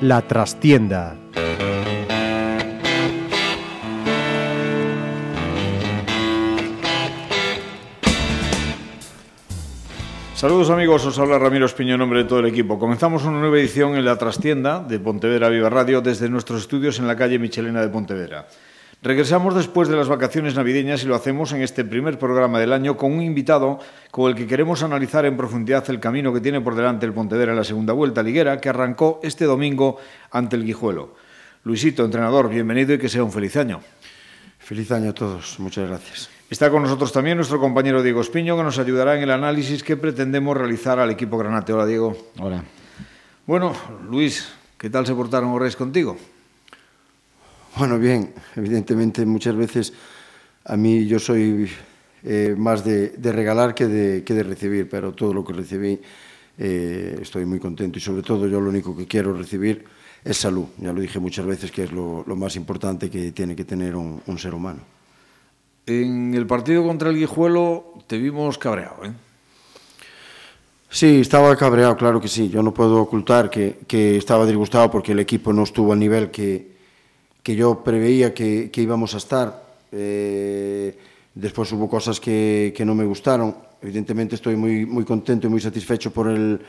La trastienda Saludos amigos, os habla Ramiro Espiño nombre de todo el equipo. Comenzamos una nueva edición en la trastienda de Pontevedra Viva Radio desde nuestros estudios en la calle Michelena de Pontevedra. Regresamos después de las vacaciones navideñas y lo hacemos en este primer programa del año con un invitado con el que queremos analizar en profundidad el camino que tiene por delante el Pontevedra en la segunda vuelta liguera que arrancó este domingo ante el Guijuelo. Luisito, entrenador, bienvenido y que sea un feliz año. Feliz año a todos, muchas gracias. Está con nosotros también nuestro compañero Diego Espiño, que nos ayudará en el análisis que pretendemos realizar al equipo Granate. Hola, Diego. Hola. Bueno, Luis, ¿qué tal se portaron los Reyes contigo? Bueno, bien, evidentemente muchas veces a mí yo soy eh, más de, de, regalar que de, que de recibir, pero todo lo que recibí eh, estoy muy contento y sobre todo yo lo único que quiero recibir es salud. Ya lo dije muchas veces que es lo, lo más importante que tiene que tener un, un ser humano. En el partido contra el Guijuelo te vimos cabreado, ¿eh? Sí, estaba cabreado, claro que sí. Yo no puedo ocultar que, que estaba disgustado porque el equipo no estuvo al nivel que, que yo preveía que, que íbamos a estar. Eh, después hubo cosas que, que no me gustaron. Evidentemente estoy muy, muy contento y muy satisfecho por el,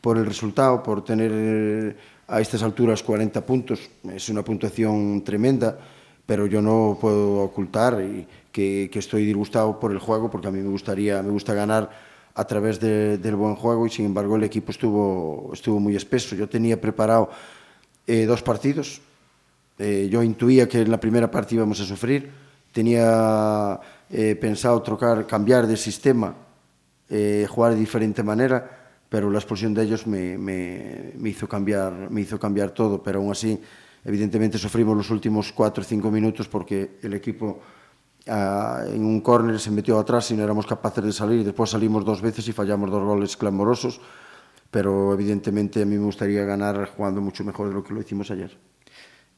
por el resultado, por tener eh, a estas alturas 40 puntos. Es una puntuación tremenda, pero yo no puedo ocultar y que, que, estoy disgustado por el juego porque a mí me gustaría me gusta ganar a través de, del buen juego y sin embargo el equipo estuvo estuvo muy espeso. Yo tenía preparado eh, dos partidos. Eh, yo intuía que en la primera parte íbamos a sufrir. Tenía eh, pensado trocar cambiar de sistema eh, jugar de diferente manera pero la expulsión de ellos me, me, me hizo cambiar me hizo cambiar todo. Pero aún así evidentemente sufrimos los últimos cuatro o cinco minutos porque el equipo uh, en un córner se metió atrás y no éramos capaces de salir después salimos dos veces y fallamos dos goles clamorosos pero evidentemente a mí me gustaría ganar jugando mucho mejor de lo que lo hicimos ayer.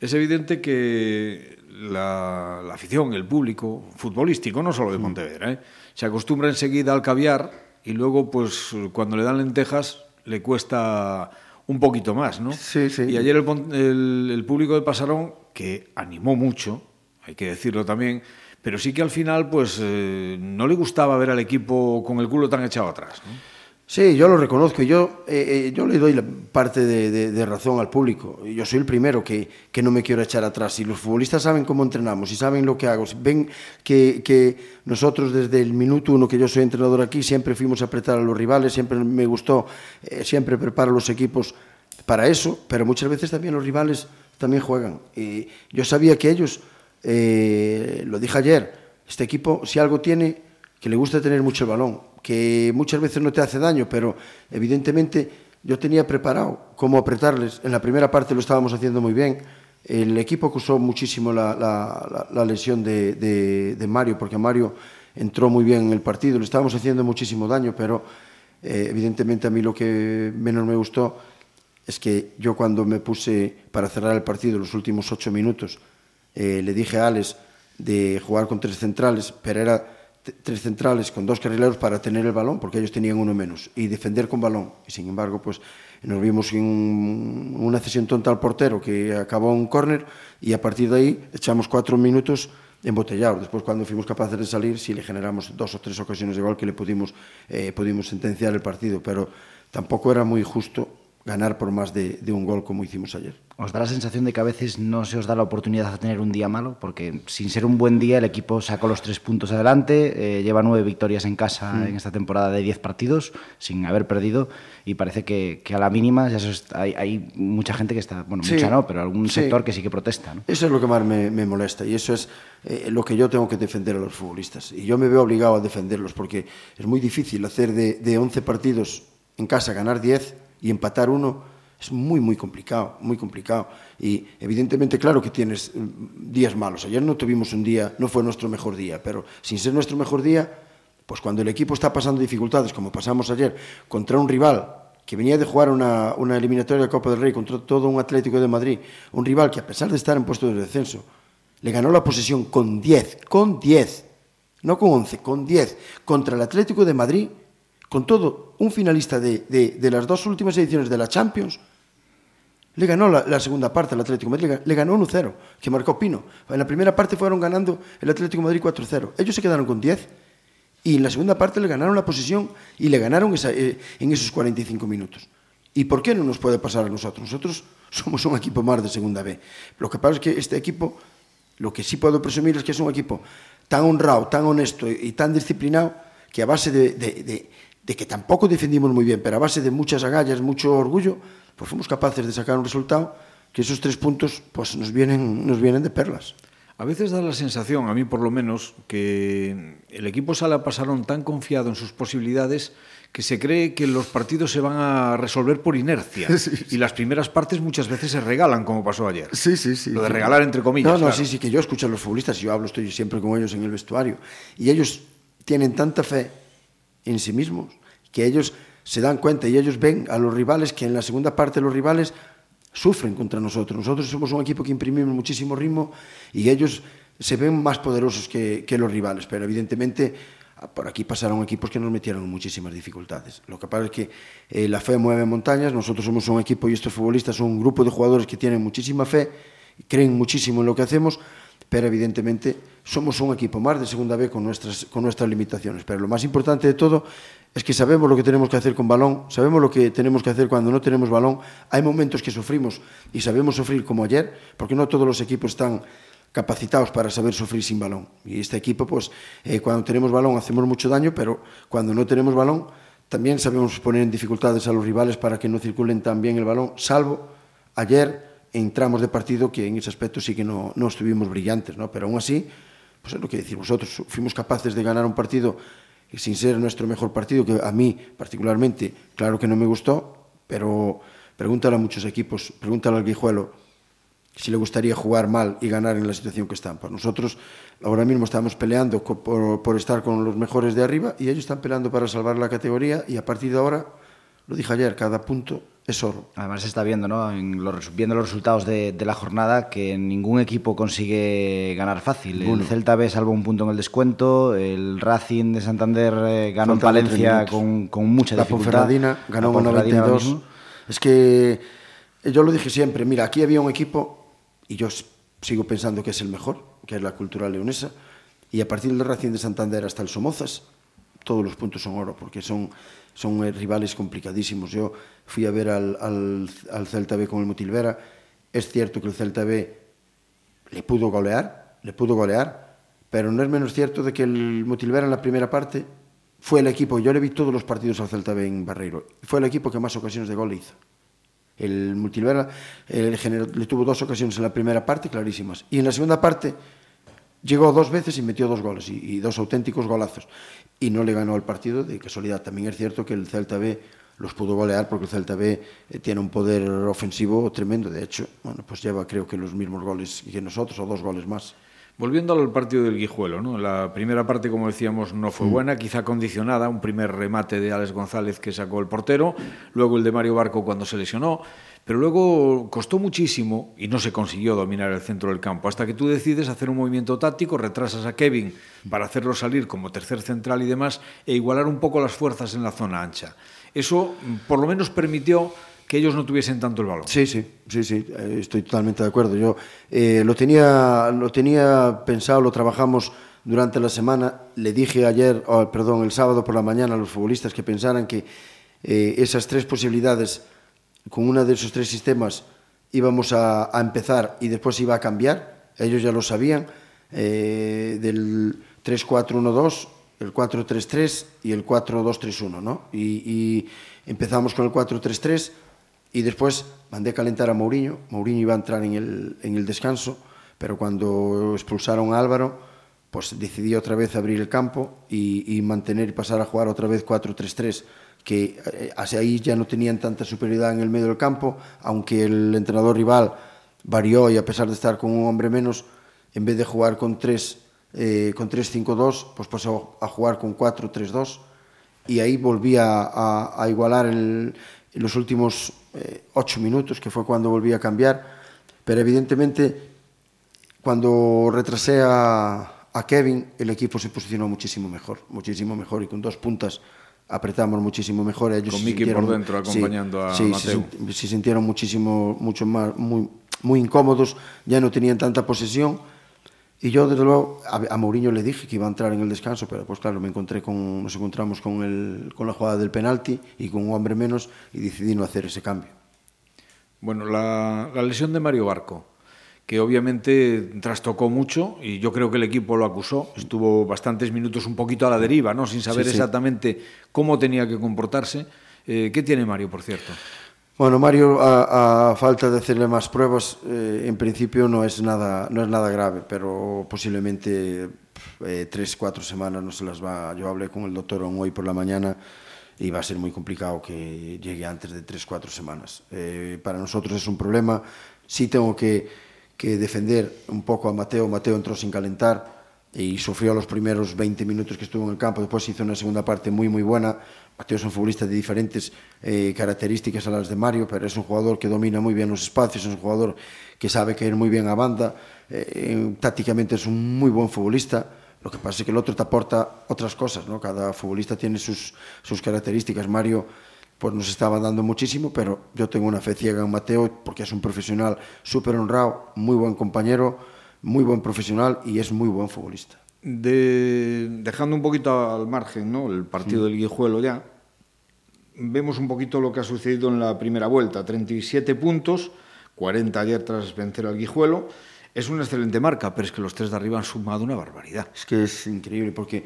Es evidente que la, la afición, el público futbolístico, no solo de Pontevedra, ¿eh? se acostumbra enseguida al caviar y luego, pues, cuando le dan lentejas, le cuesta un poquito más, ¿no? Sí, sí. Y ayer el, el, el público de Pasarón, que animó mucho, hay que decirlo también, pero sí que al final pues eh, no le gustaba ver al equipo con el culo tan echado atrás. Sí, yo lo reconozco. Yo, eh, eh, yo le doy parte de, razón al público. Yo soy el primero que, que, no me quiero echar atrás. Y los futbolistas saben cómo entrenamos y saben lo que hago. Ven que, que, nosotros desde el minuto uno que yo soy entrenador aquí siempre fuimos a apretar a los rivales, siempre me gustó, siempre preparo los equipos para eso, pero muchas veces también los rivales también juegan. Y yo sabía que ellos eh, lo dije ayer, este equipo si algo tiene, que le gusta tener mucho el balón, que muchas veces no te hace daño, pero evidentemente yo tenía preparado cómo apretarles. En la primera parte lo estábamos haciendo muy bien. El equipo acusó muchísimo la, lesión de, Mario, porque Mario entró muy bien en el partido. Le estábamos haciendo muchísimo daño, pero eh, evidentemente a mí lo que menos me gustó es que yo cuando me puse para cerrar el partido, los últimos ocho minutos, eh, le dije a Alex de jugar con tres centrales, pero era tres centrales con dos carrileros para tener el balón, porque ellos tenían uno menos, y defender con balón. Y sin embargo, pues nos vimos en una cesión tonta al portero que acabó un córner y a partir de ahí echamos cuatro minutos embotellados. Después, cuando fuimos capaces de salir, sí le generamos dos o tres ocasiones de gol que le pudimos, eh, pudimos sentenciar el partido, pero tampoco era muy justo ganar por más de, de, un gol como hicimos ayer. ¿Os da la sensación de que a veces no se os da la oportunidad de tener un día malo? Porque sin ser un buen día el equipo sacó los tres puntos adelante, eh, lleva nueve victorias en casa mm. en esta temporada de diez partidos sin haber perdido y parece que, que a la mínima ya hay, hay, mucha gente que está, bueno, sí, mucha no, pero algún sí. sector que sí que protesta. ¿no? Eso es lo que más me, me molesta y eso es eh, lo que yo tengo que defender a los futbolistas. Y yo me veo obligado a defenderlos porque es muy difícil hacer de, de 11 partidos en casa ganar 10 y empatar uno es muy, muy complicado, muy complicado. Y evidentemente, claro que tienes mm, días malos. Ayer no tuvimos un día, no fue nuestro mejor día, pero sin ser nuestro mejor día, pues cuando el equipo está pasando dificultades, como pasamos ayer, contra un rival que venía de jugar una, una eliminatoria de Copa del Rey contra todo un Atlético de Madrid, un rival que a pesar de estar en puesto de descenso, le ganó la posesión con 10, con 10, no con 11, con 10, contra el Atlético de Madrid, con todo un finalista de, de, las dos últimas ediciones de la Champions, le ganó la, la segunda parte al Atlético Madrid, le ganó 1-0, que marcó Pino. En la primera parte fueron ganando el Atlético Madrid 4-0. Ellos se quedaron con 10 y en la segunda parte le ganaron la posesión y le ganaron esa, eh, en esos 45 minutos. ¿Y por qué no nos puede pasar a nosotros? Nosotros somos un equipo más de segunda B. Lo que pasa es que este equipo, lo que sí puedo presumir es que es un equipo tan honrado, tan honesto y, tan disciplinado que a base de, de que tampoco defendimos muy bien, pero a base de muchas agallas, mucho orgullo, pues fuimos capaces de sacar un resultado que esos tres puntos pues nos vienen, nos vienen de perlas. A veces da la sensación, a mí por lo menos, que el equipo Sala pasaron tan confiado en sus posibilidades que se cree que los partidos se van a resolver por inercia. Sí, sí. Y las primeras partes muchas veces se regalan, como pasó ayer. Sí, sí, sí. Lo de regalar entre comillas. No, no, claro. sí, sí, que yo escucho a los futbolistas, yo hablo, estoy siempre con ellos en el vestuario. Y ellos tienen tanta fe en sí mismos que ellos se dan cuenta y ellos ven a los rivales que en la segunda parte los rivales sufren contra nosotros. Nosotros somos un equipo que imprimimos muchísimo ritmo y ellos se ven más poderosos que, que los rivales, pero evidentemente por aquí pasaron equipos que nos metieron muchísimas dificultades. Lo que pasa es que eh, la fe mueve montañas, nosotros somos un equipo y estos futbolistas son un grupo de jugadores que tienen muchísima fe, creen muchísimo en lo que hacemos, pero evidentemente somos un equipo más de segunda B con nuestras, con nuestras limitaciones. Pero lo más importante de todo es que sabemos lo que tenemos que hacer con balón, sabemos lo que tenemos que hacer cuando no tenemos balón. Hay momentos que sufrimos y sabemos sufrir como ayer, porque no todos los equipos están capacitados para saber sufrir sin balón. Y este equipo, pues, eh, cuando tenemos balón hacemos mucho daño, pero cuando no tenemos balón también sabemos poner en dificultades a los rivales para que no circulen tan bien el balón, salvo ayer en tramos de partido que en ese aspecto sí que no, no estuvimos brillantes, ¿no? pero aún así, pues es lo que decir vosotros, fuimos capaces de ganar un partido sin ser nuestro mejor partido, que a mí particularmente, claro que no me gustó, pero pregúntale a muchos equipos, pregúntale al Guijuelo si le gustaría jugar mal y ganar en la situación que están. Pues nosotros ahora mismo estamos peleando por, por estar con los mejores de arriba y ellos están peleando para salvar la categoría y a partir de ahora, lo dije ayer, cada punto es oro. Además se está viendo, ¿no? En los, viendo los resultados de, de, la jornada que ningún equipo consigue ganar fácil. El Celta B salvó un punto en el descuento, el Racing de Santander eh, ganó en Palencia con, con, mucha la dificultad. Ponferradina ganó con 92. Es que yo lo dije siempre, mira, aquí había un equipo y yo sigo pensando que es el mejor, que es la cultural leonesa, y a partir del Racing de Santander hasta el Somozas, todos los puntos son oro, porque son, son eh, rivales complicadísimos. Yo fui a ver al, al, Celta B con el Motilvera, es cierto que el Celta B le pudo golear, le pudo golear, pero no es menos cierto de que el Motilvera en la primera parte fue el equipo, yo le vi todos los partidos al Celta B en Barreiro, fue el equipo que más ocasiones de gol hizo. El Multilvera el generó, le tuvo dos ocasiones en la primera parte clarísimas. Y en la segunda parte Llegou dos veces e metió dos goles, e, y dos auténticos golazos. E non le ganó el partido de casualidad. También es cierto que el Celta B los pudo golear porque el Celta B eh, tiene un poder ofensivo tremendo. De hecho, bueno, pues lleva creo que los mismos goles que nosotros o dos goles más. Volviendo al partido del Guijuelo, ¿no? la primera parte, como decíamos, no fue buena, quizá condicionada, un primer remate de Alex González que sacó el portero, luego el de Mario Barco cuando se lesionó, pero luego costó muchísimo y no se consiguió dominar el centro del campo, hasta que tú decides hacer un movimiento táctico, retrasas a Kevin para hacerlo salir como tercer central y demás, e igualar un poco las fuerzas en la zona ancha. Eso por lo menos permitió que ellos no tuviesen tanto el balón. Sí, sí, sí, sí, eh, estoy totalmente de acuerdo. Yo eh, lo, tenía, lo tenía pensado, lo trabajamos durante la semana. Le dije ayer, oh, perdón, el sábado por la mañana a los futbolistas que pensaran que eh, esas tres posibilidades, con una de esos tres sistemas, íbamos a, a empezar y después iba a cambiar. Ellos ya lo sabían, eh, del 3-4-1-2, el 4-3-3 y el 4-2-3-1, ¿no? Y, y empezamos con el 4-3-3 y después mandé calentar a Mourinho. Mourinho iba a entrar en el, en el descanso, pero cuando expulsaron a Álvaro, pues decidí otra vez abrir el campo y, mantener y pasar a jugar otra vez 4-3-3, que eh, ahí ya no tenían tanta superioridad en el medio del campo, aunque el entrenador rival varió y a pesar de estar con un hombre menos, en vez de jugar con 3 eh, con 3-5-2, pues pasó a jugar con 4-3-2 y ahí volví a, igualar el, los últimos eh, ocho minutos, que fue cuando volví a cambiar, pero evidentemente cuando retrasé a, a Kevin, el equipo se posicionó muchísimo mejor, muchísimo mejor y con dos puntas apretamos muchísimo mejor. Ellos con Miki por dentro acompañando sí, a sí, Mateo. Se, se, sintieron muchísimo, mucho más, muy, muy incómodos, ya no tenían tanta posesión Y yo, desde luego, a, a Mourinho le dije que iba a entrar en el descanso, pero pues claro, me encontré con, nos encontramos con, el, con la jugada del penalti y con un hombre menos y decidí no hacer ese cambio. Bueno, la, la lesión de Mario Barco, que obviamente trastocó mucho y yo creo que el equipo lo acusó. Estuvo bastantes minutos un poquito a la deriva, ¿no? sin saber sí, sí. exactamente cómo tenía que comportarse. Eh, ¿Qué tiene Mario, por cierto? Bueno, Mario, a, a falta de hacerle más pruebas, eh, en principio no es nada, no es nada grave, pero posiblemente eh, tres, cuatro semanas no se las va. Yo hablé con el doctor hoy por la mañana y va a ser muy complicado que llegue antes de tres, cuatro semanas. Eh, para nosotros es un problema. Sí tengo que, que defender un poco a Mateo. Mateo entró sin calentar, y sufrió los primeros 20 minutos que estuvo en el campo. Después hizo una segunda parte muy, muy buena Mateo es un futbolista de diferentes eh, características a las de Mario, pero es un jugador que domina muy bien los espacios, es un jugador que sabe caer muy bien a banda, eh, tácticamente es un muy buen futbolista. Lo que pasa es que el otro te aporta otras cosas, ¿no? Cada futbolista tiene sus, sus características. Mario pues nos estaba dando muchísimo, pero yo tengo una fe ciega en Mateo porque es un profesional súper honrado, muy buen compañero, muy buen profesional y es muy buen futbolista de, dejando un poquito al margen ¿no? el partido sí. del Guijuelo ya, vemos un poquito lo que ha sucedido en la primera vuelta. 37 puntos, 40 ayer tras vencer al Guijuelo. Es una excelente marca, pero es que los tres de arriba han sumado una barbaridad. Es que es increíble porque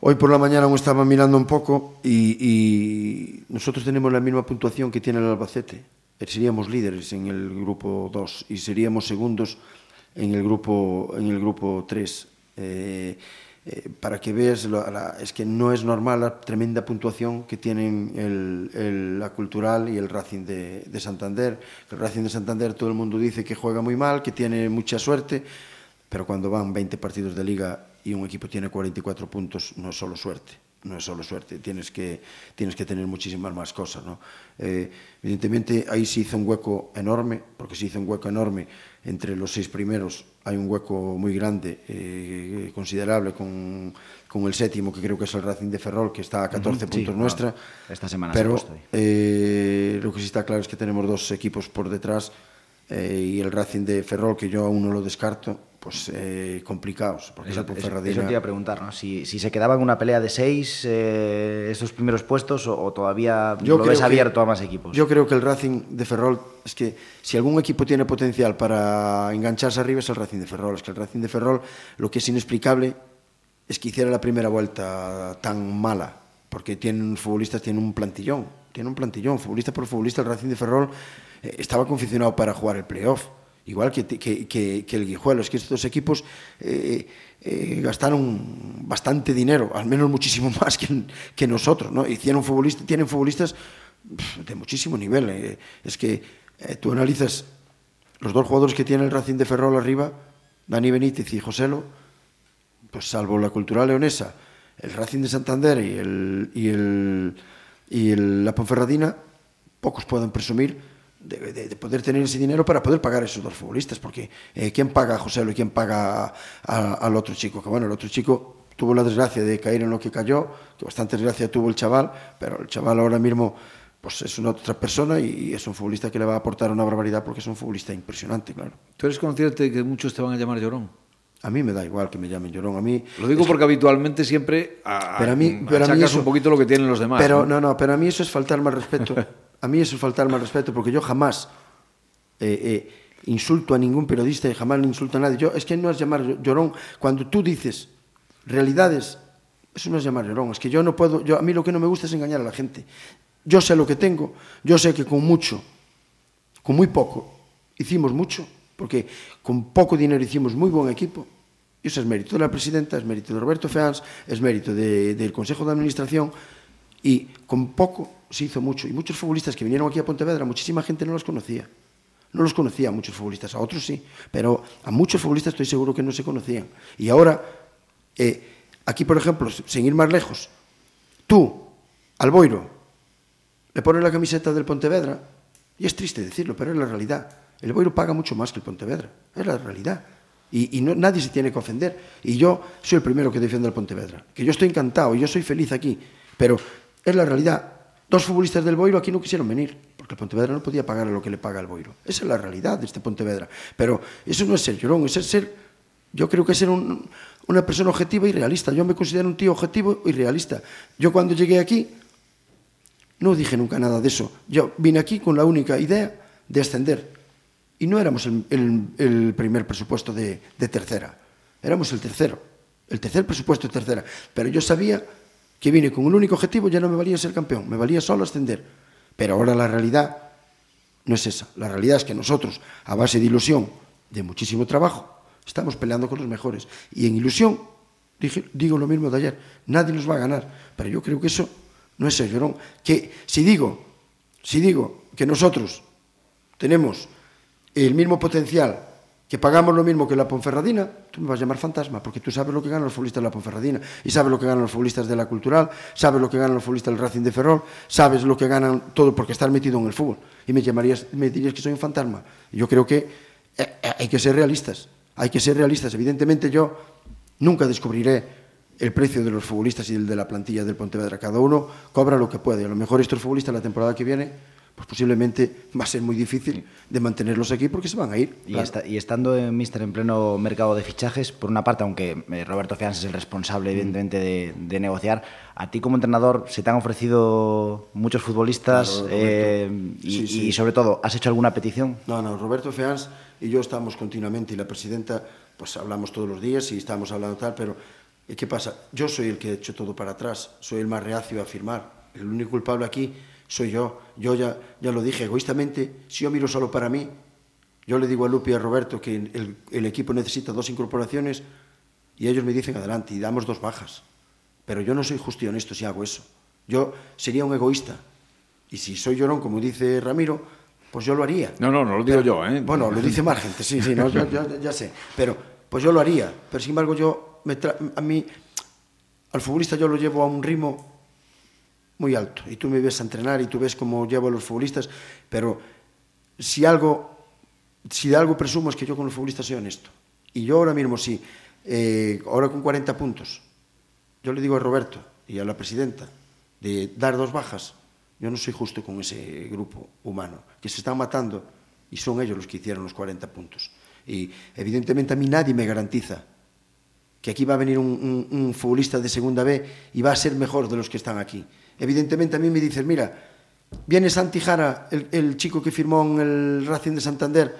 hoy por la mañana aún estaba mirando un poco y, y nosotros tenemos la misma puntuación que tiene el Albacete. Seríamos líderes en el grupo 2 y seríamos segundos en el grupo en el grupo 3 eh, eh, para que veas, la, la, es que no es normal la tremenda puntuación que tienen el, la Cultural y el Racing de, de, Santander. El Racing de Santander todo el mundo dice que juega muy mal, que tiene mucha suerte, pero cuando van 20 partidos de liga y un equipo tiene 44 puntos, no es solo suerte non é só suerte, tienes que, tienes que tener muchísimas más cosas. ¿no? Eh, evidentemente, aí se hizo un hueco enorme, porque se hizo un hueco enorme entre los seis primeros, hay un hueco muy grande, eh, considerable, con, con el séptimo, que creo que es el Racing de Ferrol, que está a 14 uh -huh, puntos sí, nuestra. Claro. Esta semana Pero se eh, lo que sí está claro es que tenemos dos equipos por detrás eh, y el Racing de Ferrol, que yo aún no lo descarto, pues eh, complicados. Porque eso, eso, eso te iba a preguntar, ¿no? Si, si se quedaba en una pelea de seis eh, estos primeros puestos o, o todavía yo lo ves abierto a más equipos. Yo creo que el Racing de Ferrol, es que si algún equipo tiene potencial para engancharse arriba es el Racing de Ferrol. Es que el Racing de Ferrol lo que es inexplicable es que hiciera la primera vuelta tan mala, porque tienen futbolistas, tienen un plantillón, tiene un plantillón, futbolista por futbolista, el Racing de Ferrol eh, estaba confeccionado para jugar el playoff igual que, que, que, que el que estos equipos eh, eh, gastaron bastante dinero, al menos muchísimo más que, que nosotros. ¿no? Hicieron futbolistas, tienen futbolistas de muchísimo nivel. Eh. Es que eh, tú analizas los dos jugadores que tiene el Racing de Ferrol arriba, Dani Benítez y Joselo, pues salvo la cultural leonesa, el Racing de Santander y, el, y, el, y el, la Ponferradina, pocos pueden presumir de, de, de, poder tener ese dinero para poder pagar a esos dos futbolistas, porque eh, ¿quién paga a José y quién paga a, a, al otro chico? Que bueno, el otro chico tuvo la desgracia de caer en lo que cayó, que bastante desgracia tuvo el chaval, pero el chaval ahora mismo pues es una otra persona y es un futbolista que le va a aportar una barbaridad porque es un futbolista impresionante, claro. ¿Tú eres consciente de que muchos te van a llamar llorón? A mí me da igual que me llamen llorón. A mí lo digo porque habitualmente siempre a, pero a mí, pero a mí eso, un poquito lo que tienen los demás. Pero ¿no? no, no, pero a mí eso es faltarme al respeto. a mí eso es faltarme al respeto porque yo jamás eh, eh, insulto a ningún periodista y jamás insulto a nadie. Yo, es que no es llamar llorón. Cuando tú dices realidades, eso no es llamar llorón. Es que yo no puedo, yo, a mí lo que no me gusta es engañar a la gente. Yo sé lo que tengo, yo sé que con mucho, con muy poco, hicimos mucho, porque con poco dinero hicimos muy buen equipo. Y eso es mérito de la presidenta, es mérito de Roberto Feans, es mérito de, del Consejo de Administración. Y con poco se hizo mucho. Y muchos futbolistas que vinieron aquí a Pontevedra, muchísima gente no los conocía. No los conocía a muchos futbolistas, a otros sí, pero a muchos futbolistas estoy seguro que no se conocían. Y ahora, eh, aquí por ejemplo, sin ir más lejos, tú, Alboiro, le pone la camiseta del Pontevedra, y es triste decirlo, pero es la realidad. El Boiro paga mucho más que el Pontevedra, es la realidad. Y, y no, nadie se tiene que ofender. Y yo soy el primero que defiende al Pontevedra. Que yo estoy encantado y yo soy feliz aquí. Pero es la realidad. Dos futbolistas del Boiro aquí no quisieron venir, porque el Pontevedra no podía pagar lo que le paga el Boiro. Esa es la realidad de este Pontevedra. Pero eso no es ser llorón, es ser, yo creo que es ser un, una persona objetiva y realista. Yo me considero un tío objetivo y realista. Yo cuando llegué aquí no dije nunca nada de eso. Yo vine aquí con la única idea de ascender. Y no éramos el, el, el primer presupuesto de, de tercera, éramos el tercero, el tercer presupuesto de tercera. Pero yo sabía que vine con un único objetivo, ya no me valía ser campeón, me valía solo ascender. Pero ahora la realidad no es esa. La realidad es que nosotros, a base de ilusión, de muchísimo trabajo, estamos peleando con los mejores. Y en ilusión, digo lo mismo de ayer, nadie nos va a ganar. Pero yo creo que eso no es ser llorón. Que si digo, si digo que nosotros tenemos el mismo potencial que pagamos lo mismo que la Ponferradina, tú me vas a llamar fantasma, porque tú sabes lo que ganan los futbolistas de la Ponferradina, y sabes lo que ganan los futbolistas de la Cultural, sabes lo que ganan los futbolistas del Racing de Ferrol, sabes lo que ganan todo porque estás metido en el fútbol. Y me llamarías, me dirías que soy un fantasma. Yo creo que eh, eh, hay que ser realistas, hay que ser realistas. Evidentemente yo nunca descubriré el precio de los futbolistas y el de la plantilla del Pontevedra. Cada uno cobra lo que puede. A lo mejor estos futbolistas la temporada que viene pues posiblemente va a ser muy difícil de mantenerlos aquí porque se van a ir. Y, claro. está, y estando en Mister en pleno mercado de fichajes, por una parte, aunque eh, Roberto Fianz es el responsable, evidentemente, de, de, negociar, a ti como entrenador se te han ofrecido muchos futbolistas claro, eh, y, sí, sí. y, sobre todo, ¿has hecho alguna petición? No, no, Roberto Fianz y yo estamos continuamente y la presidenta, pues hablamos todos los días y estamos hablando tal, pero ¿qué pasa? Yo soy el que he hecho todo para atrás, soy el más reacio a firmar. El único culpable aquí soy yo. Yo ya, ya lo dije egoístamente, si yo miro solo para mí, yo le digo a Lupi y a Roberto que el, el, equipo necesita dos incorporaciones y ellos me dicen adelante y damos dos bajas. Pero yo no soy justo y honesto si hago eso. Yo sería un egoísta. Y si soy llorón, como dice Ramiro, pues yo lo haría. No, no, no lo digo pero, yo, ¿eh? Bueno, lo dice más gente, sí, sí, no, yo, yo, ya sé. Pero pues yo lo haría. Pero sin embargo, yo me a mí, al futbolista yo lo llevo a un ritmo muy alto. Y tú me ves a entrenar y tú ves cómo llevo a los futbolistas, pero si algo, si de algo presumo es que yo con los futbolistas soy honesto. Y yo ahora mismo, sí, eh, ahora con 40 puntos, yo le digo a Roberto y a la presidenta de dar dos bajas, yo no soy justo con ese grupo humano, que se están matando y son ellos los que hicieron los 40 puntos. Y evidentemente a mí nadie me garantiza que aquí va a venir un, un, un futbolista de segunda B y va a ser mejor de los que están aquí. Evidentemente a mí me dices, mira, viene Santi Jara, el, chico que firmó en el Racing de Santander,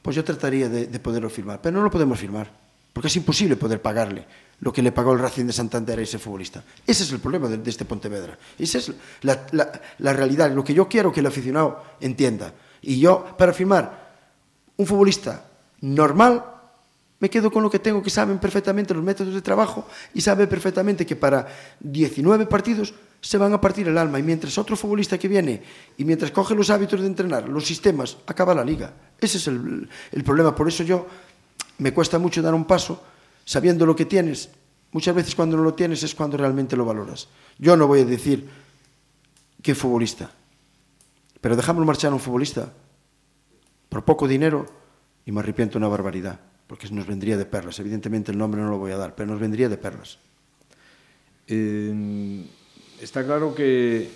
pues yo trataría de, de, poderlo firmar, pero no lo podemos firmar, porque es imposible poder pagarle lo que le pagó el Racing de Santander a ese futbolista. Ese es el problema de, este Pontevedra. Esa es la, realidad, lo que yo quiero que el aficionado entienda. Y yo, para firmar un futbolista normal, me quedo con lo que tengo, que saben perfectamente los métodos de trabajo y sabe perfectamente que para 19 partidos se van a partir el alma y mientras otro futbolista que viene y mientras coge los hábitos de entrenar, los sistemas, acaba la liga. Ese es el, el problema. Por eso yo me cuesta mucho dar un paso sabiendo lo que tienes. Muchas veces cuando no lo tienes es cuando realmente lo valoras. Yo no voy a decir qué futbolista, pero dejamos marchar a un futbolista por poco dinero y me arrepiento una barbaridad, porque nos vendría de perlas. Evidentemente el nombre non lo voy a dar, pero nos vendría de perlas. Eh, está claro que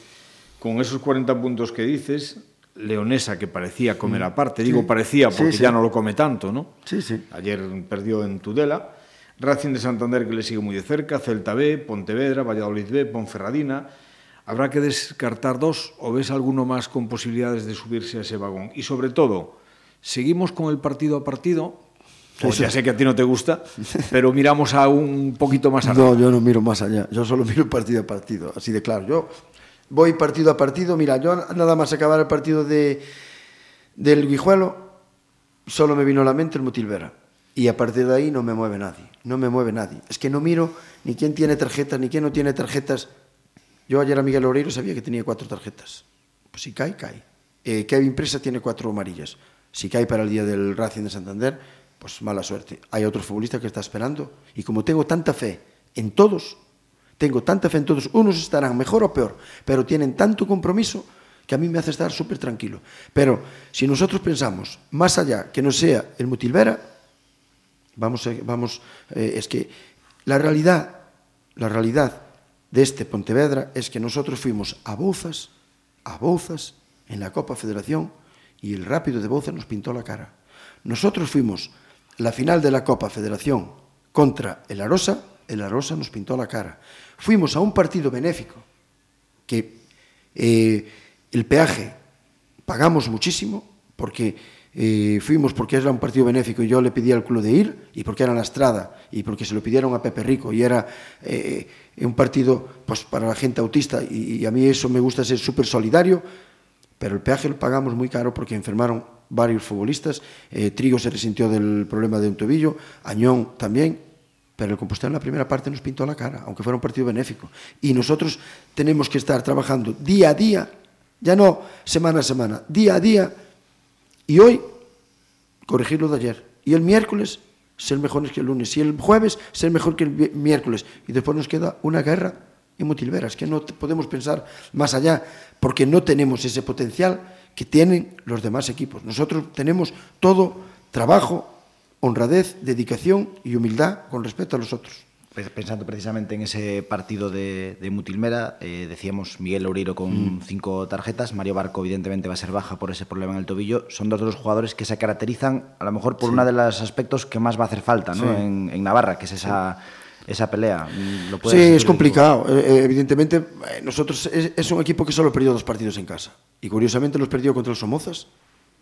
con esos 40 puntos que dices, leonesa que parecía comer mm. aparte, digo sí. parecía porque sí, sí. ya no lo come tanto, ¿no? Sí, sí. Ayer perdió en Tudela, Racing de Santander que le sigue muy de cerca, Celta B, Pontevedra, Valladolid B, Ponferradina. Habrá que descartar dos o ves alguno más con posibilidades de subirse a ese vagón. Y sobre todo, seguimos con el partido a partido pues ya sé que a ti no te gusta, pero miramos a un poquito más allá. No, yo no miro más allá. Yo solo miro partido a partido, así de claro. Yo voy partido a partido. Mira, yo nada más acabar el partido de, del Guijuelo, solo me vino a la mente el Mutilvera. Y a partir de ahí no me mueve nadie. No me mueve nadie. Es que no miro ni quién tiene tarjetas, ni quién no tiene tarjetas. Yo ayer a Miguel Oreiro sabía que tenía cuatro tarjetas. Pues si cae, cae. Eh, Kevin Presa tiene cuatro amarillas. Si cae para el día del Racing de Santander, pues mala suerte. Hay otro futbolista que está esperando. Y como tengo tanta fe en todos, tengo tanta fe en todos, unos estarán mejor o peor, pero tienen tanto compromiso que a mí me hace estar súper tranquilo. Pero si nosotros pensamos más allá que no sea el Mutilvera, vamos, vamos eh, es que la realidad, la realidad de este Pontevedra es que nosotros fuimos a Bouzas, a Bouzas, en la Copa Federación, y el Rápido de Bouzas nos pintó la cara. Nosotros fuimos la final de la Copa Federación contra el Arosa, el Arosa nos pintó la cara. Fuimos a un partido benéfico que eh, el peaje pagamos muchísimo porque eh, fuimos porque era un partido benéfico y yo le pedí al club de ir y porque era en la estrada y porque se lo pidieron a Pepe Rico y era eh, un partido pues, para la gente autista y, y a mí eso me gusta ser súper solidario pero el peaje lo pagamos muy caro porque enfermaron varios futbolistas, eh, Trigo se resintió del problema de un tobillo, Añón también, pero el Compostela en la primera parte nos pintó la cara, aunque fuera un partido benéfico. Y nosotros tenemos que estar trabajando día a día, ya no semana a semana, día a día, y hoy corregir lo de ayer. Y el miércoles ser mejores que el lunes. Y el jueves ser mejor que el miércoles. Y después nos queda una guerra en Mutilveras, que no podemos pensar más allá, porque no tenemos ese potencial que tienen los demás equipos. Nosotros tenemos todo trabajo, honradez, dedicación y humildad con respecto a los otros. Pensando precisamente en ese partido de, de Mutilmera, eh, decíamos Miguel Loureiro con mm. cinco tarjetas, Mario Barco evidentemente va a ser baja por ese problema en el tobillo. Son dos de los jugadores que se caracterizan a lo mejor por sí. uno de los aspectos que más va a hacer falta ¿no? sí. en, en, Navarra, que es esa... Sí esa pelea. ¿Lo sí, es complicado. Eh, evidentemente, eh, nosotros es, es, un equipo que solo perdió dos partidos en casa. Y curiosamente los perdió contra el Somozas,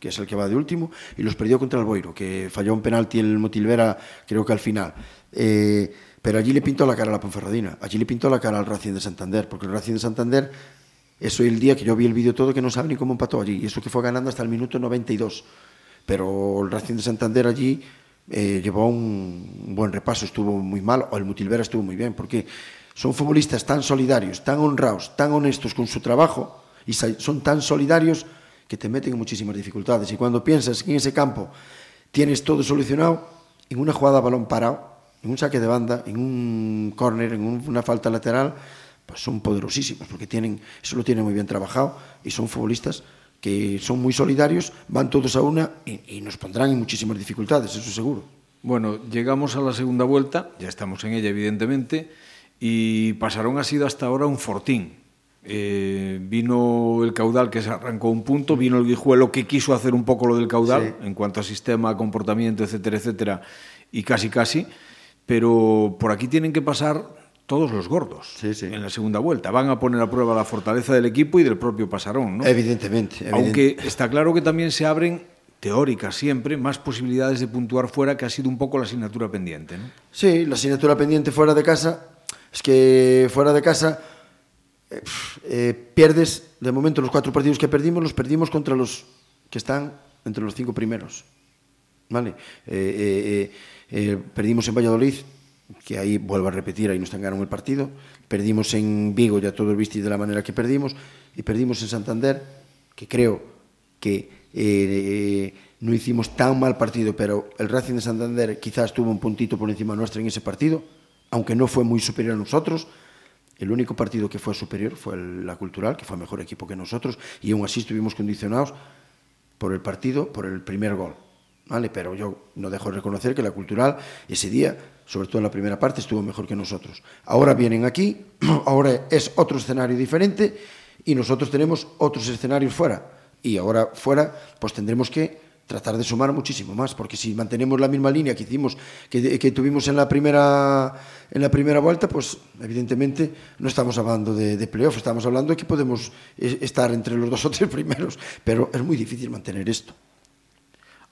que es el que va de último, y los perdió contra el Boiro, que falló un penalti el Motilvera, creo que al final. Eh, pero allí le pintó la cara a la Ponferradina, allí le pintó la cara al Racing de Santander, porque el Racing de Santander, eso el día que yo vi el vídeo todo, que no sabe ni cómo empató allí, y eso que fue ganando hasta el minuto 92. Pero el Racing de Santander allí eh, llevó un, buen repaso, estuvo muy mal, o el Mutilvera estuvo muy bien, porque son futbolistas tan solidarios, tan honrados, tan honestos con su trabajo, y son tan solidarios que te meten en muchísimas dificultades. Y cuando piensas que en ese campo tienes todo solucionado, en una jugada a balón parado, en un saque de banda, en un córner, en un, una falta lateral, pues son poderosísimos, porque tienen, eso lo tienen muy bien trabajado y son futbolistas que son muy solidarios, van todos a una y, y, nos pondrán en muchísimas dificultades, eso seguro. Bueno, llegamos a la segunda vuelta, ya estamos en ella evidentemente, y pasaron ha sido hasta ahora un fortín. Eh, vino el caudal que se arrancó un punto, vino el guijuelo que quiso hacer un poco lo del caudal sí. en cuanto a sistema, comportamiento, etcétera, etcétera, y casi casi, pero por aquí tienen que pasar todos los gordos sí, sí. en la segunda vuelta. Van a poner a prueba la fortaleza del equipo y del propio Pasarón, ¿no? Evidentemente. evidente. Aunque está claro que también se abren teóricas siempre más posibilidades de puntuar fuera, que ha sido un poco la asignatura pendiente, ¿no? Sí, la asignatura pendiente fuera de casa es que fuera de casa eh, eh, pierdes, de momento los cuatro partidos que perdimos los perdimos contra los que están entre los cinco primeros. ¿Vale? Eh, eh perdimos en Valladolid que ahí vuelvo a repetir, ahí nos ganaron el partido. Perdimos en Vigo, ya todos visteis de la manera que perdimos, y perdimos en Santander, que creo que eh, no hicimos tan mal partido, pero el Racing de Santander quizás tuvo un puntito por encima nuestra en ese partido, aunque no fue muy superior a nosotros. El único partido que fue superior fue el, la Cultural, que fue mejor equipo que nosotros, y aún así estuvimos condicionados por el partido, por el primer gol. ¿Vale? Pero yo no dejo de reconocer que la Cultural ese día sobre todo en la primera parte, estuvo mejor que nosotros. Ahora vienen aquí, ahora es otro escenario diferente y nosotros tenemos otros escenarios fuera. Y ahora fuera, pues tendremos que tratar de sumar muchísimo más, porque si mantenemos la misma línea que hicimos, que, que tuvimos en la primera en la primera vuelta, pues evidentemente no estamos hablando de, de playoff, estamos hablando de que podemos estar entre los dos o tres primeros, pero es muy difícil mantener esto.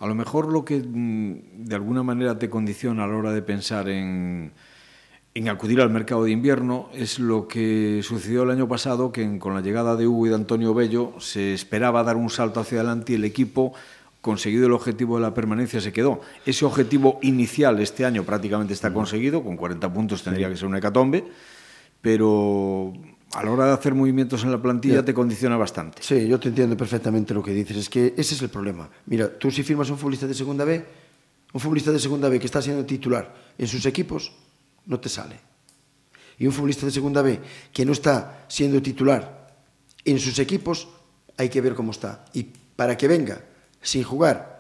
A lo mejor lo que mm, de alguna manera te condiciona a la hora de pensar en, en acudir al mercado de invierno es lo que sucedió el año pasado, que con la llegada de Hugo y de Antonio Bello se esperaba dar un salto hacia adelante y el equipo, conseguido el objetivo de la permanencia, se quedó. Ese objetivo inicial este año prácticamente está conseguido, con 40 puntos tendría que ser una hecatombe, pero a la hora de hacer movimientos en la plantilla te condiciona bastante. Sí, yo te entiendo perfectamente lo que dices. Es que ese es el problema. Mira, tú si firmas un futbolista de segunda B, un futbolista de segunda B que está siendo titular en sus equipos, no te sale. Y un futbolista de segunda B que no está siendo titular en sus equipos, hay que ver cómo está. Y para que venga sin jugar,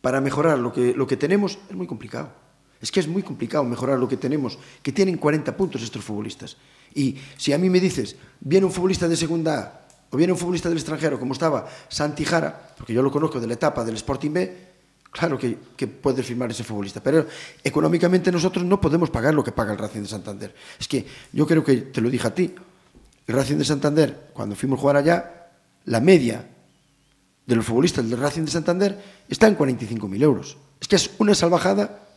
para mejorar lo que, lo que tenemos, es muy complicado. Es que es muy complicado mejorar lo que tenemos, que tienen 40 puntos estos futbolistas. Y si a mí me dices, viene un futbolista de segunda A o viene un futbolista del extranjero, como estaba Santi Jara, porque yo lo conozco de la etapa del Sporting B, claro que, que puedes firmar ese futbolista. Pero económicamente nosotros no podemos pagar lo que paga el Racing de Santander. Es que yo creo que, te lo dije a ti, el Racing de Santander, cuando fuimos a jugar allá, la media de los futbolistas del Racing de Santander está en 45.000 euros. Es que es una salvajada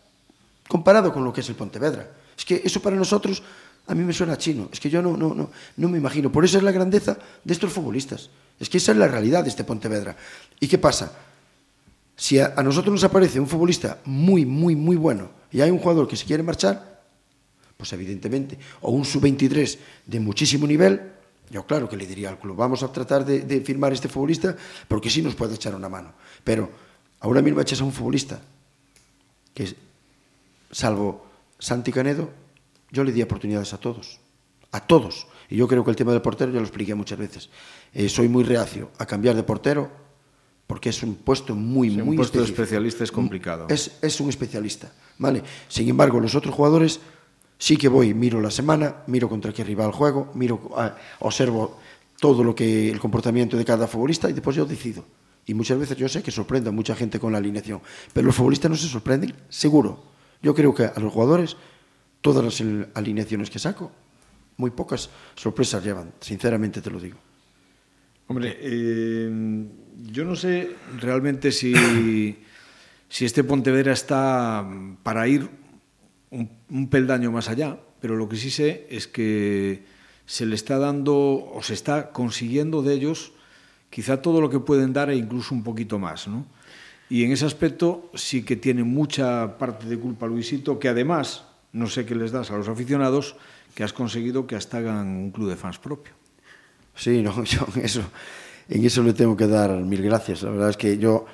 comparado con lo que es el Pontevedra. Es que eso para nosotros a mí me suena chino. Es que yo no, no, no, no me imagino. Por eso es la grandeza de estos futbolistas. Es que esa es la realidad de este Pontevedra. ¿Y qué pasa? Si a, nosotros nos aparece un futbolista muy, muy, muy bueno y hay un jugador que se quiere marchar, pues evidentemente, o un sub-23 de muchísimo nivel, yo claro que le diría al club, vamos a tratar de, de firmar este futbolista porque sí nos puede echar una mano. Pero ahora mismo echas a un futbolista que, salvo Santi Canedo, yo le di oportunidades a todos, a todos. Y yo creo que el tema del portero, ya lo expliqué muchas veces, eh, soy muy reacio a cambiar de portero porque es un puesto muy, sí, muy Un puesto de especialista es complicado. Es, es un especialista, ¿vale? Sin embargo, los otros jugadores sí que voy, miro la semana, miro contra qué rival juego, miro, ah, observo todo lo que el comportamiento de cada futbolista y después yo decido. Y muchas veces yo sé que sorprende a mucha gente con la alineación, pero los futbolistas no se sorprenden, seguro. Yo creo que a los jugadores, todas las alineaciones que saco, muy pocas sorpresas llevan, sinceramente te lo digo. Hombre, eh, yo no sé realmente si, si este Pontevedra está para ir un, un peldaño más allá, pero lo que sí sé es que se le está dando o se está consiguiendo de ellos quizá todo lo que pueden dar e incluso un poquito más, ¿no? Y en ese aspecto sí que tiene mucha parte de culpa Luisito, que además, no sé qué les das a los aficionados, que has conseguido que hasta hagan un club de fans propio. Sí, no, yo en eso, en eso le tengo que dar mil gracias. La verdad es que yo,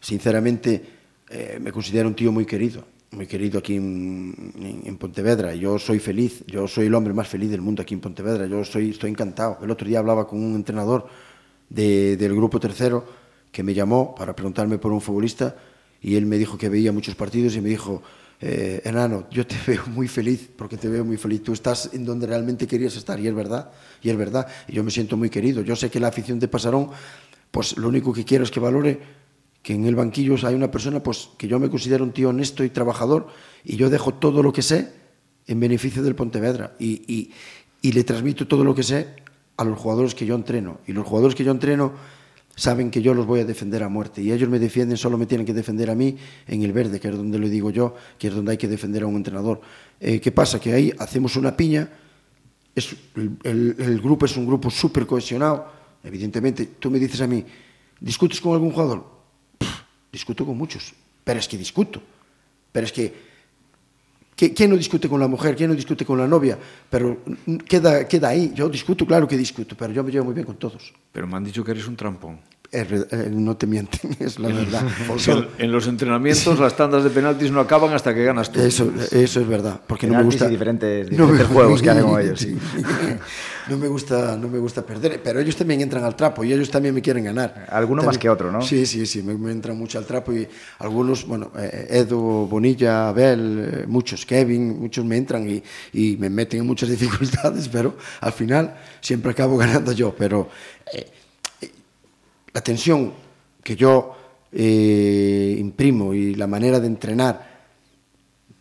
sinceramente, eh, me considero un tío muy querido, muy querido aquí en, en, en Pontevedra. Yo soy feliz, yo soy el hombre más feliz del mundo aquí en Pontevedra. Yo soy, estoy encantado. El otro día hablaba con un entrenador de, del grupo tercero que me llamó para preguntarme por un futbolista y él me dijo que veía muchos partidos y me dijo, eh, enano, yo te veo muy feliz porque te veo muy feliz. Tú estás en donde realmente querías estar y es verdad, y es verdad. Y yo me siento muy querido. Yo sé que la afición de Pasarón, pues lo único que quiero es que valore que en el banquillo hay una persona pues que yo me considero un tío honesto y trabajador y yo dejo todo lo que sé en beneficio del Pontevedra y, y, y le transmito todo lo que sé a los jugadores que yo entreno. Y los jugadores que yo entreno saben que yo los voy a defender a muerte y ellos me defienden, solo me tienen que defender a mí en el verde, que es donde lo digo yo, que es donde hay que defender a un entrenador. Eh, ¿Qué pasa? Que ahí hacemos una piña, es, el, grupo es un grupo súper cohesionado, evidentemente, tú me dices a mí, ¿discutes con algún jugador? Discuto con muchos, pero es que discuto, pero es que ¿Quién no discute con la mujer? ¿Quién no discute con la novia? Pero queda, queda ahí. Yo discuto, claro que discuto, pero yo me llevo muy bien con todos. Pero me han dicho que eres un trampón. Es, eh, no te mienten, es la verdad. Porque en los entrenamientos las tandas de penaltis no acaban hasta que ganas tú. Eso, eso es verdad. Porque penaltis no me gusta. Y diferentes, diferentes no, juegos que hacen con ellos. Sí. no, me gusta, no me gusta perder, pero ellos también entran al trapo y ellos también me quieren ganar. Alguno también, más que otro, ¿no? Sí, sí, sí, me, me, entran mucho al trapo y algunos, bueno, eh, Edu, Bonilla, Abel, eh, muchos, Kevin, muchos me entran y, y, me meten en muchas dificultades, pero al final siempre acabo ganando yo. Pero eh, la tensión que yo eh, imprimo y la manera de entrenar,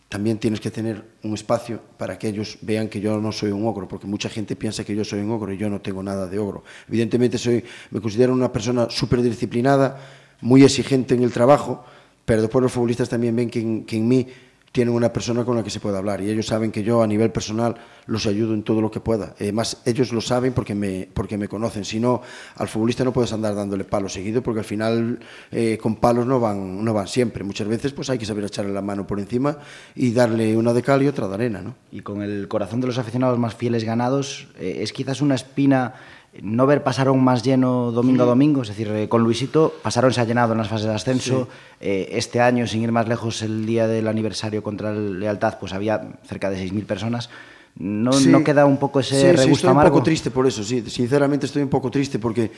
también tienes que tener un espacio para que ellos vean que yo no soy un ogro, porque mucha gente piensa que yo soy un ogro y yo no tengo nada de ogro. Evidentemente soy, me considero una persona súper disciplinada, muy exigente en el trabajo, pero después los futbolistas también ven que en, que en mí tienen una persona con la que se puede hablar y ellos saben que yo a nivel personal los ayudo en todo lo que pueda. Además, ellos lo saben porque me, porque me conocen. Si no, al futbolista no puedes andar dándole palos seguido porque al final eh, con palos no van, no van siempre. Muchas veces pues hay que saber echarle la mano por encima y darle una de cal y otra de arena. ¿no? Y con el corazón de los aficionados más fieles ganados, eh, es quizás una espina no ver Pasarón más lleno domingo a domingo, es decir, eh, con Luisito, Pasarón se ha llenado en las fases de ascenso. Sí. Eh, este año, sin ir más lejos, el día del aniversario contra el Lealtad, pues había cerca de 6.000 personas. ¿No, sí. ¿No, queda un poco ese sí, regusto sí, estoy amargo? un poco triste por eso, sí. Sinceramente estoy un poco triste porque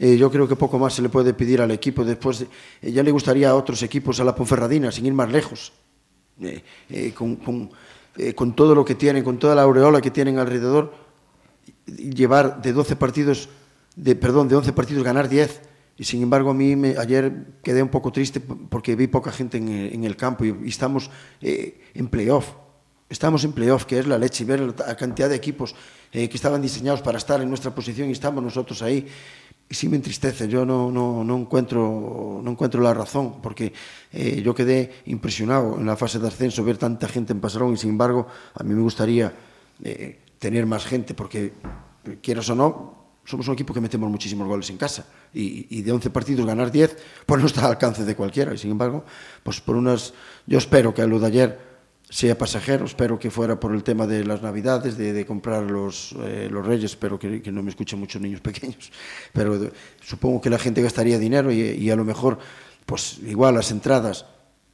Eh, yo creo que poco más se le puede pedir al equipo. Después, eh, ya le gustaría a otros equipos, a la Ponferradina, sin ir más lejos, con, con, con todo lo que tienen, con toda la aureola que tienen alrededor, llevar de 12 partidos, de, perdón, de 11 partidos ganar 10. Y sin embargo, a mí me, ayer quedé un poco triste porque vi poca gente en, el- en el campo y, estamos eh, en playoff. Estamos en playoff, que es la leche, y ver la cantidad de equipos eh, que estaban diseñados para estar en nuestra posición y estamos nosotros ahí. Sí me entristece, yo no, no, no, encuentro, no encuentro la razón, porque eh, yo quedé impresionado en la fase de ascenso ver tanta gente en Pasarón y sin embargo a mí me gustaría eh, tener más gente, porque quieras o no, somos un equipo que metemos muchísimos goles en casa. Y, de 11 partidos ganar 10 pues no está al alcance de cualquiera. Y sin embargo pues por unas yo espero que lo de ayer sea pasajero espero que fuera por el tema de las navidades de, comprar los, eh, los reyes espero que, no me escuchen muchos niños pequeños pero supongo que la gente gastaría dinero y, y a lo mejor pues igual las entradas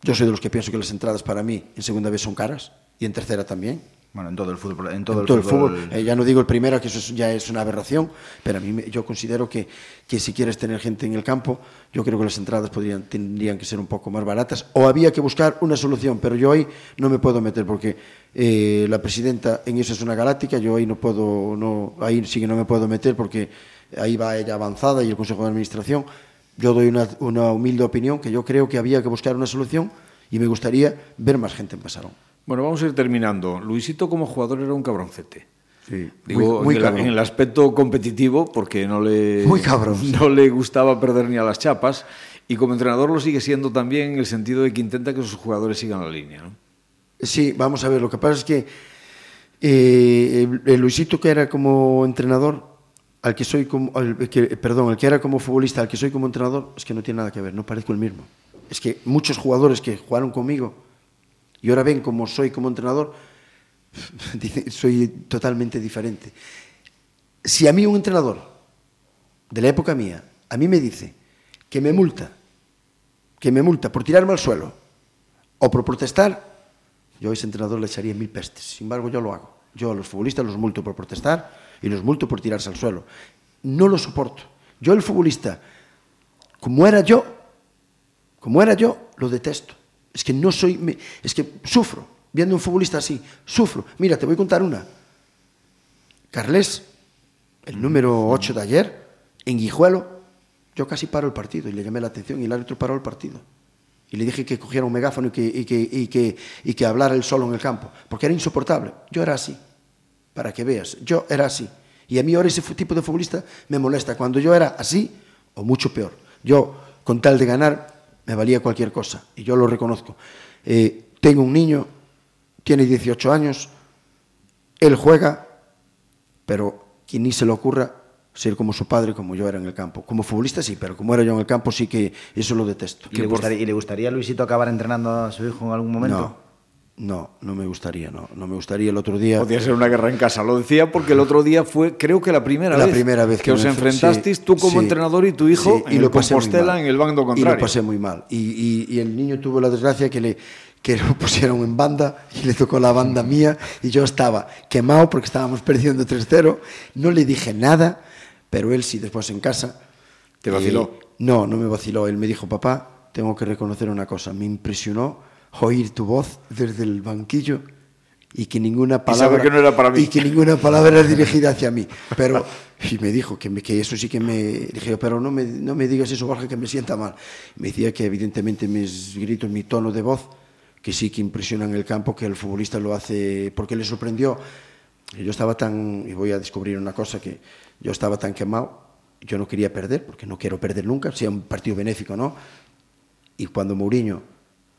yo soy de los que pienso que las entradas para mí en segunda vez son caras y en tercera también Bueno, en todo el fútbol. En todo, en todo el fútbol. el fútbol. Eh, ya no digo el primero, que eso es- ya es una aberración, pero a mí me- yo considero que, que si quieres tener gente en el campo, yo creo que las entradas podrían, tendrían que ser un poco más baratas, o había que buscar una solución, pero yo ahí no me puedo meter porque eh, la presidenta en eso es una galáctica, yo ahí no puedo, no, ahí sí que no me puedo meter porque ahí va ella avanzada y el Consejo de Administración. Yo doy una, una humilde opinión que yo creo que había que buscar una solución y me gustaría ver más gente en Pasarón. Bueno, vamos a ir terminando. Luisito como jugador era un cabroncete. Sí, Digo, muy- muy en, el, cabrón. en el aspecto competitivo, porque no le, Muy cabrón. no le gustaba perder ni a las chapas, y como entrenador lo sigue siendo también en el sentido de que intenta que sus jugadores sigan la línea. ¿no? Sí, vamos a ver, lo que pasa es que eh, el, el Luisito que era como entrenador, al que soy como, al que, perdón, el que era como futbolista, al que soy como entrenador, es que no tiene nada que ver, no parezco el mismo. Es que muchos jugadores que jugaron conmigo y ahora ven como soy como entrenador, soy totalmente diferente. Si a mí un entrenador de la época mía, a mí me dice que me multa, que me multa por tirarme al suelo o por protestar, yo a ese entrenador le echaría mil pestes. Sin embargo, yo lo hago. Yo a los futbolistas los multo por protestar y los multo por tirarse al suelo. No lo soporto. Yo el futbolista, como era yo, como era yo, lo detesto. Es que no soy, me- es que sufro viendo un futbolista así, sufro. Mira, te voy a contar una. Carles, el número 8 de ayer, en Guijuelo, yo casi paro el partido y le llamé la atención y el árbitro paró el partido. Y le dije que cogiera un megáfono y que, y que, y que, y que hablara él solo en el campo, porque era insoportable. Yo era así, para que veas, yo era así. Y a mí ahora ese tipo de futbolista me molesta. Cuando yo era así, o mucho peor. Yo, con tal de ganar, me valía cualquier cosa, y yo lo reconozco. Eh, tengo un niño, tiene 18 años, él juega, pero que ni se le ocurra ser como su padre, como yo era en el campo. Como futbolista sí, pero como era yo en el campo sí que eso lo detesto. ¿Y le, gustaría, ¿Y le gustaría a Luisito acabar entrenando a su hijo en algún momento? No, no, no me gustaría, no, no me gustaría el otro día. Podía ser una guerra en casa. Lo decía porque el otro día fue, creo que la primera la vez, primera vez que, os me- enfrentasteis sí, tú como sí, entrenador y tu hijo sí, en y el lo pasé muy Compostela en el bando Y contrario. lo pasé muy mal. Y, y- y el niño tuvo la desgracia que le que lo pusieron en banda y le tocó la banda mía y yo estaba quemado porque estábamos perdiendo 3-0. No le dije nada, pero él sí después en casa. ¿Te vaciló? eh, no, no me vaciló. Él me dijo, papá, tengo que reconocer una cosa. Me impresionó oír tu voz desde el banquillo y que ninguna Y palabra que no era para mí. y que ninguna palabra era dirigida hacia mí. Pero y me dijo que, me- que eso sí que me dije, pero no me, no me digas eso, Jorge, que me sienta mal. Me decía que evidentemente mis gritos, mi tono de voz, que sí que impresiona en el campo, que el futbolista lo hace porque le sorprendió. Yo estaba tan, y voy a descubrir una cosa, que yo estaba tan quemado, yo no quería perder, porque no quiero perder nunca, sea un partido benéfico, ¿no? Y cuando Mourinho,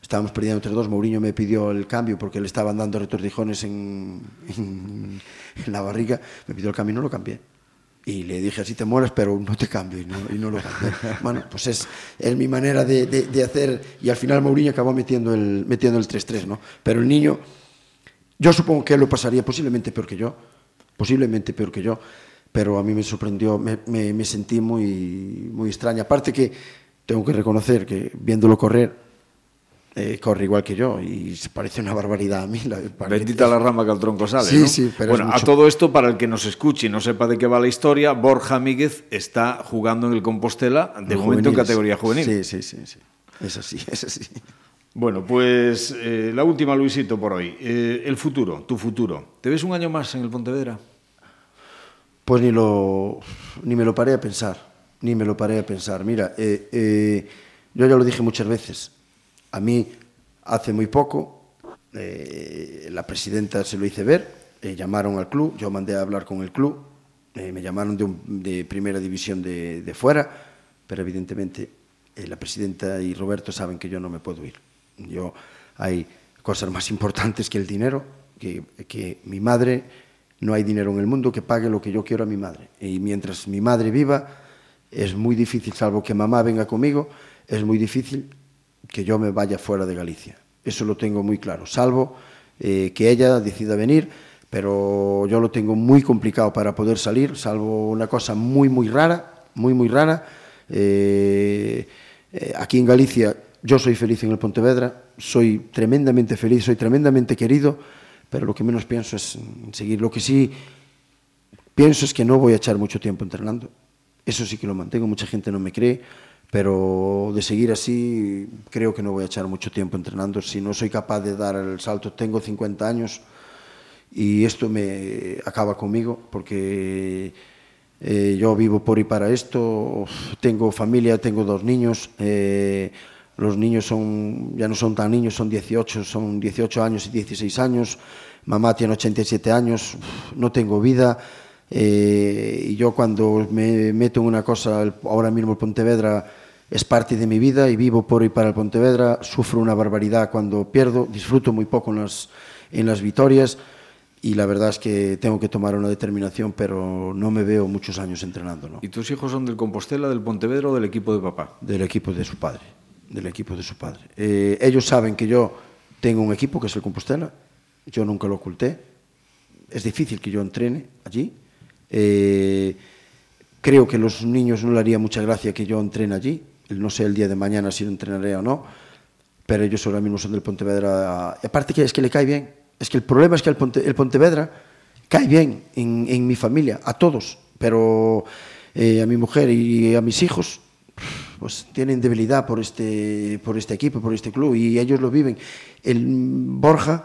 estábamos perdiendo entre dos, Mourinho me pidió el cambio porque le estaban dando retortijones en, en, en la barriga, me pidió el cambio y no lo cambié. Y le dije, así te mueres, pero no te cambio, y no, y no lo cambié. Bueno, pues es, es mi manera de, de- de hacer, y al final Mourinho acabó metiendo el, metiendo el 3-3, ¿no? Pero el niño, yo supongo que lo pasaría posiblemente peor que yo, posiblemente peor que yo, pero a mí me sorprendió, me, me- me sentí muy, muy extraña. Aparte que tengo que reconocer que viéndolo correr, eh, corre igual que yo y se parece una barbaridad a mí. La, Bendita la rama que al tronco sale. Sí, ¿no? sí, pero bueno, a todo esto, para el que nos escuche y no sepa de qué va la historia, Borja Míguez está jugando en el Compostela, de Los momento en juveniles. categoría juvenil. Sí, sí, sí, sí. Es así, es así. Bueno, pues eh, la última, Luisito, por hoy. Eh, el futuro, tu futuro. ¿Te ves un año más en el Pontevedra? Pues ni lo ni me lo paré a pensar, ni me lo paré a pensar. Mira, yo ya lo dije muchas veces. A mí hace muy poco eh, la presidenta se lo hice ver, eh, llamaron al club, yo mandé a hablar con el club, eh, me llamaron de, primera división de, fuera, pero evidentemente la presidenta y Roberto saben que yo no me puedo ir. Yo hay cosas más importantes que el dinero, que mi madre, no hay dinero en el mundo que pague lo que yo quiero a mi madre. Y mientras mi madre viva, es muy difícil, salvo que mamá venga conmigo, es muy difícil que yo me vaya fuera de Galicia. Eso lo tengo muy claro, salvo eh, que ella decida venir, pero yo lo tengo muy complicado para poder salir, salvo una cosa muy, muy rara, muy, muy rara. Eh, eh, aquí en Galicia yo soy feliz en el Pontevedra, soy tremendamente feliz, soy tremendamente querido, pero lo que menos pienso es seguir. Lo que sí pienso es que no voy a echar mucho tiempo entrenando. Eso sí que lo mantengo, mucha gente no me cree, pero de seguir así creo que no voy a echar mucho tiempo entrenando si no soy capaz de dar el salto. Tengo 50 años y esto me acaba conmigo porque eh, yo vivo por y para esto, tengo familia, tengo dos niños, eh, los niños son ya no son tan niños, son 18, son 18 años y 16 años, mamá tiene 87 años, no tengo vida. Eh, y yo cuando me meto en una cosa, ahora mismo el Pontevedra es parte de mi vida y vivo por y para el Pontevedra. Sufro una barbaridad cuando pierdo, disfruto muy poco en las, en las victorias y la verdad es que tengo que tomar una determinación, pero no me veo muchos años entrenando. ¿no? ¿Y tus hijos son del Compostela, del Pontevedra o del equipo de papá? del equipo de su padre, del equipo de su padre. Eh, ellos saben que yo tengo un equipo que es el Compostela, yo nunca lo oculté. Es difícil que yo entrene allí. Eh, creo que a los niños no le haría mucha gracia que yo entrene allí. No sé el día de mañana si lo entrenaré o no, pero ellos ahora mismo son del Pontevedra. Aparte que es que le cae bien. Es que el problema es que el, Ponte- el Pontevedra cae bien en, en mi familia, a todos, pero eh, a mi mujer y a mis hijos pues tienen debilidad por este, por este equipo, por este club, y ellos lo viven. El Borja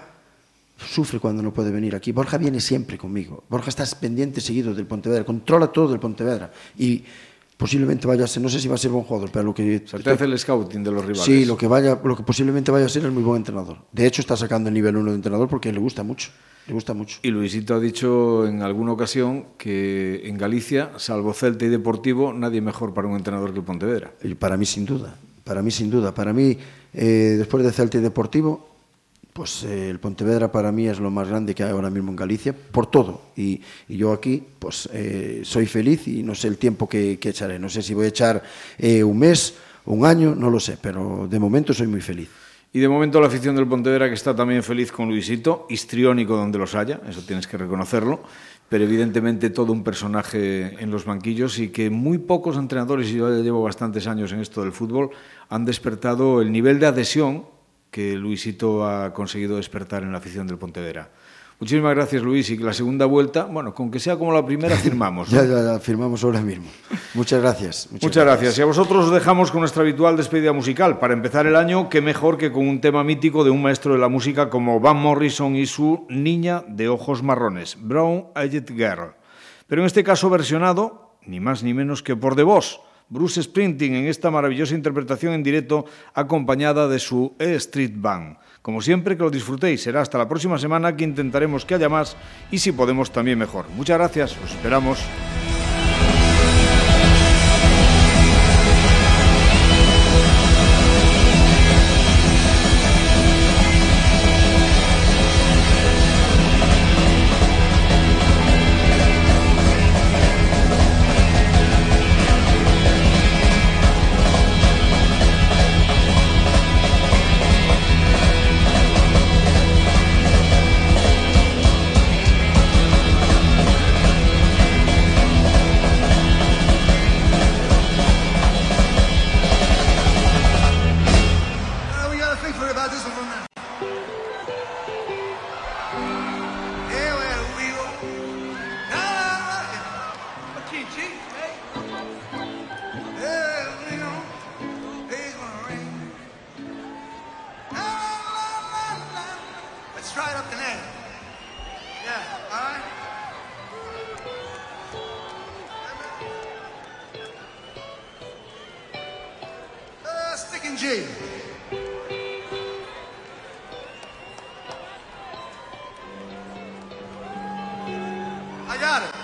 sufre cuando no puede venir aquí. Borja viene siempre conmigo. Borja está pendiente seguido del Pontevedra, controla todo del Pontevedra. Y posiblemente vaya a ser, no sé si va a ser buen jugador, pero lo que... O sea, te hace el scouting de los rivales. Sí, lo que, vaya, lo que posiblemente vaya a ser es muy buen entrenador. De hecho, está sacando el nivel 1 de entrenador porque le gusta mucho. Le gusta mucho. Y Luisito ha dicho en alguna ocasión que en Galicia, salvo Celta y Deportivo, nadie mejor para un entrenador que el Pontevedra. Y Para mí, sin duda. Para mí, sin duda. Para mí, eh, después de Celta y Deportivo, pues eh, el Pontevedra para mí es lo más grande que hay ahora mismo en Galicia, por todo. Y, yo aquí, pues eh, soy feliz y no sé el tiempo que, que echaré. No sé si voy a echar eh, un mes, un año, no lo sé, pero de momento soy muy feliz. Y de momento la afición del Pontevedra que está también feliz con Luisito, histriónico donde los haya, eso tienes que reconocerlo, pero evidentemente todo un personaje en los banquillos y que muy pocos entrenadores, y yo llevo bastantes años en esto del fútbol, han despertado el nivel de adhesión que Luisito ha conseguido despertar en la afición del Pontevedra. Muchísimas gracias Luis y la segunda vuelta, bueno, con que sea como la primera, firmamos. ¿no? Ya, ya, ya, firmamos ahora mismo. Muchas gracias. Muchas, gracias. Y a vosotros os dejamos con nuestra habitual despedida musical. Para empezar el año, qué mejor que con un tema mítico de un maestro de la música como Van Morrison y su Niña de Ojos Marrones, Brown Eyed Girl. Pero en este caso versionado, ni más ni menos que por The Boss, Bruce Springsteen en esta maravillosa interpretación en directo acompañada de su E Street Band. Como siempre, que lo disfrutéis. Será hasta la próxima semana que intentaremos que haya más y si podemos también mejor. Muchas gracias, os esperamos. The other